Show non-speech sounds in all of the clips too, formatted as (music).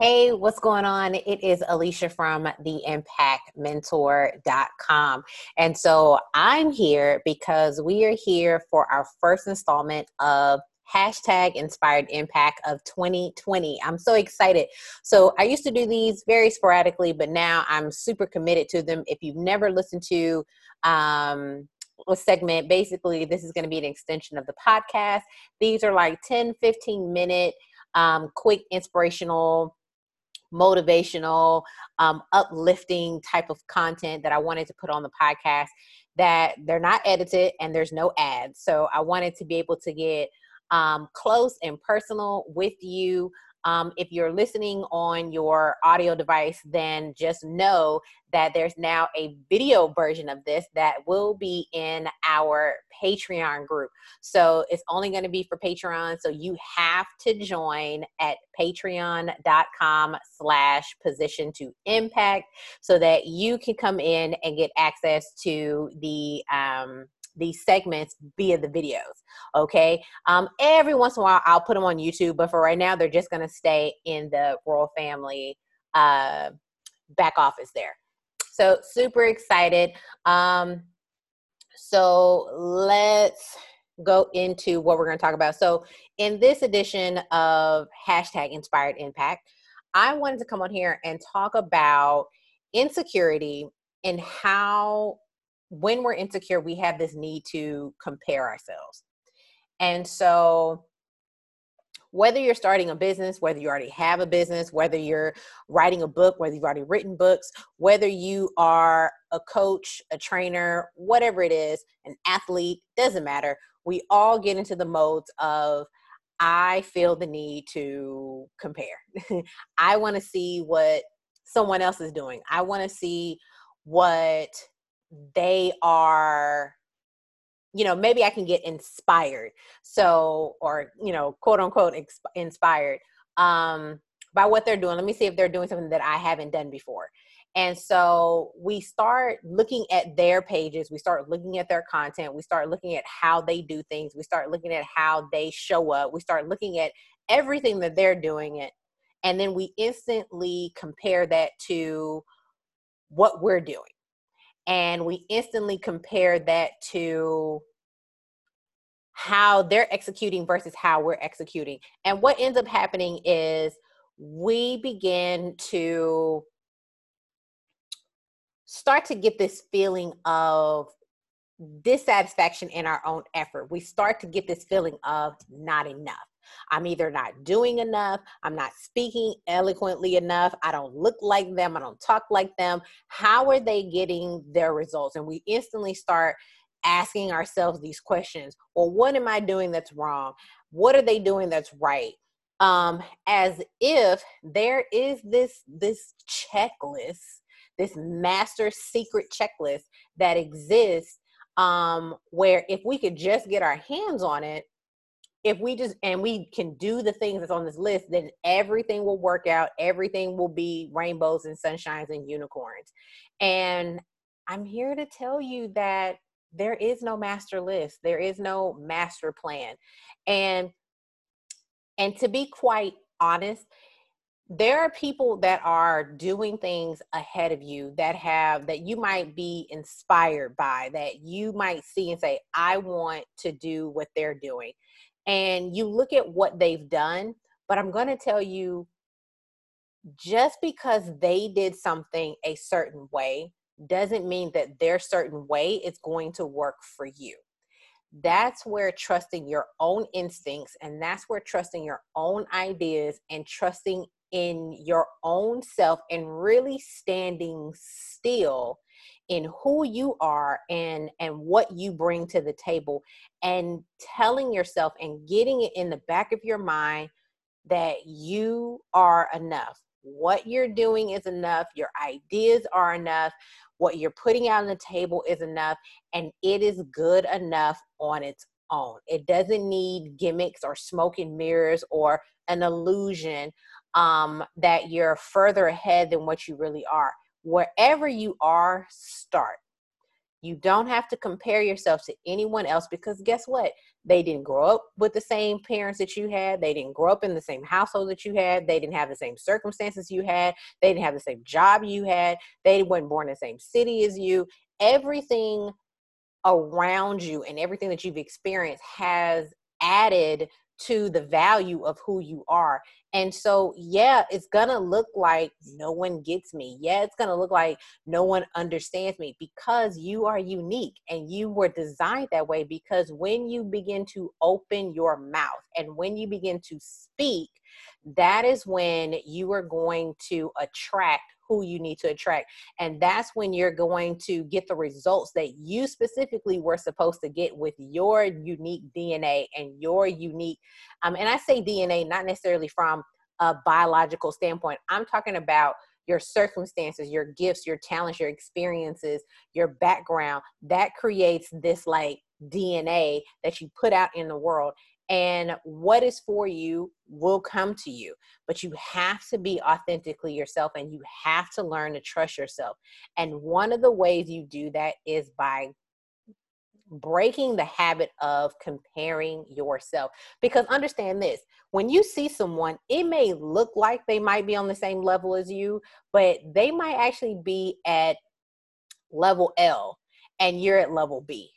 Hey, what's going on? It is Alicia from theimpactmentor.com. And so I'm here because we are here for our first installment of hashtag inspired impact of 2020. I'm so excited. So I used to do these very sporadically, but now I'm super committed to them. If you've never listened to um, a segment, basically, this is going to be an extension of the podcast. These are like 10, 15 minute um, quick inspirational motivational, um, uplifting type of content that I wanted to put on the podcast that they're not edited and there's no ads. So I wanted to be able to get um, close and personal with you um, if you're listening on your audio device, then just know that there's now a video version of this that will be in our Patreon group. So it's only going to be for Patreon. So you have to join at patreon.com slash position to impact so that you can come in and get access to the um, these segments via the videos. Okay. Um, every once in a while, I'll put them on YouTube, but for right now, they're just going to stay in the Royal Family uh, back office there. So, super excited. Um, so, let's go into what we're going to talk about. So, in this edition of hashtag inspired impact, I wanted to come on here and talk about insecurity and how when we're insecure, we have this need to compare ourselves. And so, whether you're starting a business, whether you already have a business, whether you're writing a book, whether you've already written books, whether you are a coach, a trainer, whatever it is, an athlete, doesn't matter. We all get into the modes of, I feel the need to compare. (laughs) I want to see what someone else is doing. I want to see what they are you know maybe i can get inspired. So or you know quote unquote inspired um by what they're doing. Let me see if they're doing something that i haven't done before. And so we start looking at their pages. We start looking at their content. We start looking at how they do things. We start looking at how they show up. We start looking at everything that they're doing it. And then we instantly compare that to what we're doing and we instantly compare that to how they're executing versus how we're executing. And what ends up happening is we begin to start to get this feeling of dissatisfaction in our own effort. We start to get this feeling of not enough. I'm either not doing enough, I'm not speaking eloquently enough, I don't look like them, I don't talk like them. How are they getting their results? And we instantly start asking ourselves these questions well what am i doing that's wrong what are they doing that's right um as if there is this this checklist this master secret checklist that exists um where if we could just get our hands on it if we just and we can do the things that's on this list, then everything will work out. Everything will be rainbows and sunshines and unicorns. And I'm here to tell you that there is no master list. There is no master plan. And and to be quite honest, there are people that are doing things ahead of you that have that you might be inspired by that you might see and say i want to do what they're doing and you look at what they've done. But I'm going to tell you just because they did something a certain way doesn't mean that their certain way is going to work for you. That's where trusting your own instincts and that's where trusting your own ideas and trusting in your own self and really standing still in who you are and and what you bring to the table and telling yourself and getting it in the back of your mind that you are enough. What you're doing is enough. Your ideas are enough. What you're putting out on the table is enough and it is good enough on its own. It doesn't need gimmicks or smoke and mirrors or an illusion um, that you're further ahead than what you really are wherever you are, start. You don't have to compare yourself to anyone else because guess what? they didn't grow up with the same parents that you had. They didn't grow up in the same household that you had. They didn't have the same circumstances you had. They didn't have the same job you had. They weren't born in the same city as you. Everything around you and everything that you've experienced has added to the value of who you are. And so, yeah, it's gonna look like no one gets me. Yeah, it's gonna look like no one understands me because you are unique and you were designed that way. Because when you begin to open your mouth and when you begin to speak, that is when you are going to attract who you need to attract. And that's when you're going to get the results that you specifically were supposed to get with your unique DNA and your unique, um, and I say DNA not necessarily from a biological standpoint, I'm talking about your circumstances, your gifts, your talents, your experiences, your background. That creates this like DNA that you put out in the world and what is for you will come to you. But you have to be authentically yourself and you have to learn to trust yourself. And one of the ways you do that is by breaking the habit of comparing yourself. Because understand this when you see someone it may look like they might be on the same level as you but they might actually be at level L and you're at level B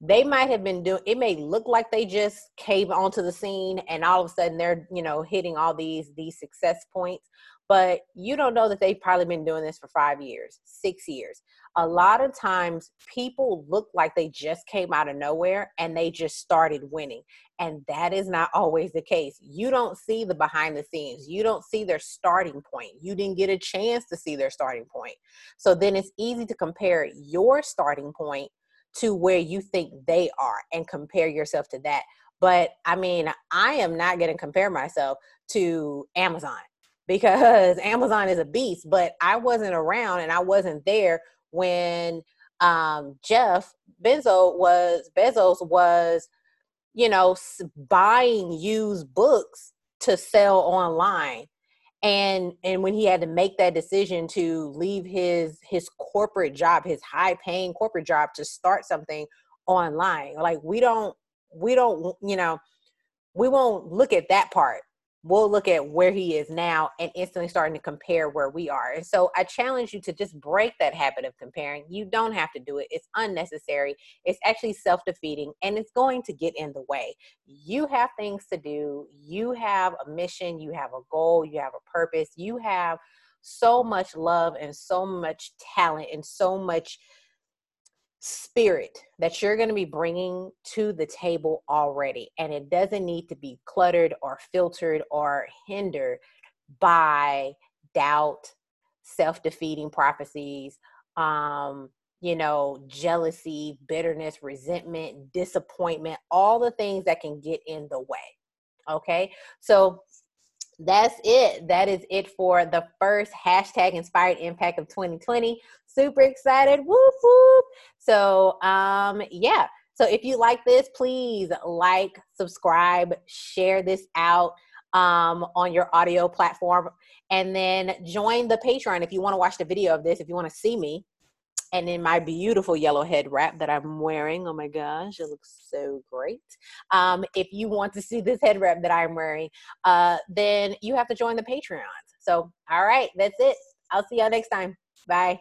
they might have been doing it may look like they just came onto the scene and all of a sudden they're you know hitting all these these success points but you don't know that they've probably been doing this for five years six years. A lot of times people look like they just came out of nowhere and they just started winning and that is not always the case. You don't see the behind the scenes. You don't see their starting point. You didn't get a chance to see their starting point. So then it's easy to compare your starting point to where you think they are and compare yourself to that. But I mean, I am not going to compare myself to Amazon (laughs) because Amazon is a beast, but I wasn't around and I wasn't there when um, Jeff Benzo was Bezos was, you know, buying used books to sell online and and when he had to make that decision to leave his his corporate job his high paying corporate job to start something online like we don't we don't you know we won't look at that part we'll look at where he is now and instantly starting to compare where we are. And so I challenge you to just break that habit of comparing. You don't have to do it, it's unnecessary. It's actually self defeating and it's going to get in the way. You have things to do, you have a mission, you have a goal, you have a purpose, you have so much love and so much talent and so much spirit that you're going to be bringing to the table already. And it doesn't need to be cluttered or filtered or hindered by doubt, self defeating prophecies, um, you know, jealousy, bitterness, resentment, disappointment, all the things that can get in the way. Okay. So that's it. That is it for the first hashtag inspired impact of 2020. Super excited. Whoop whoop. So um yeah. So if you like this, please like, subscribe, share this out um on your audio platform and then join the Patreon if you want to watch the video of this, if you want to see me and in my beautiful yellow head wrap that I'm wearing. Oh my gosh, it looks so great. Um, if you want to see this head wrap that I'm wearing, uh, then you have to join the Patreon. So, all right, that's it. I'll see y'all next time. Bye.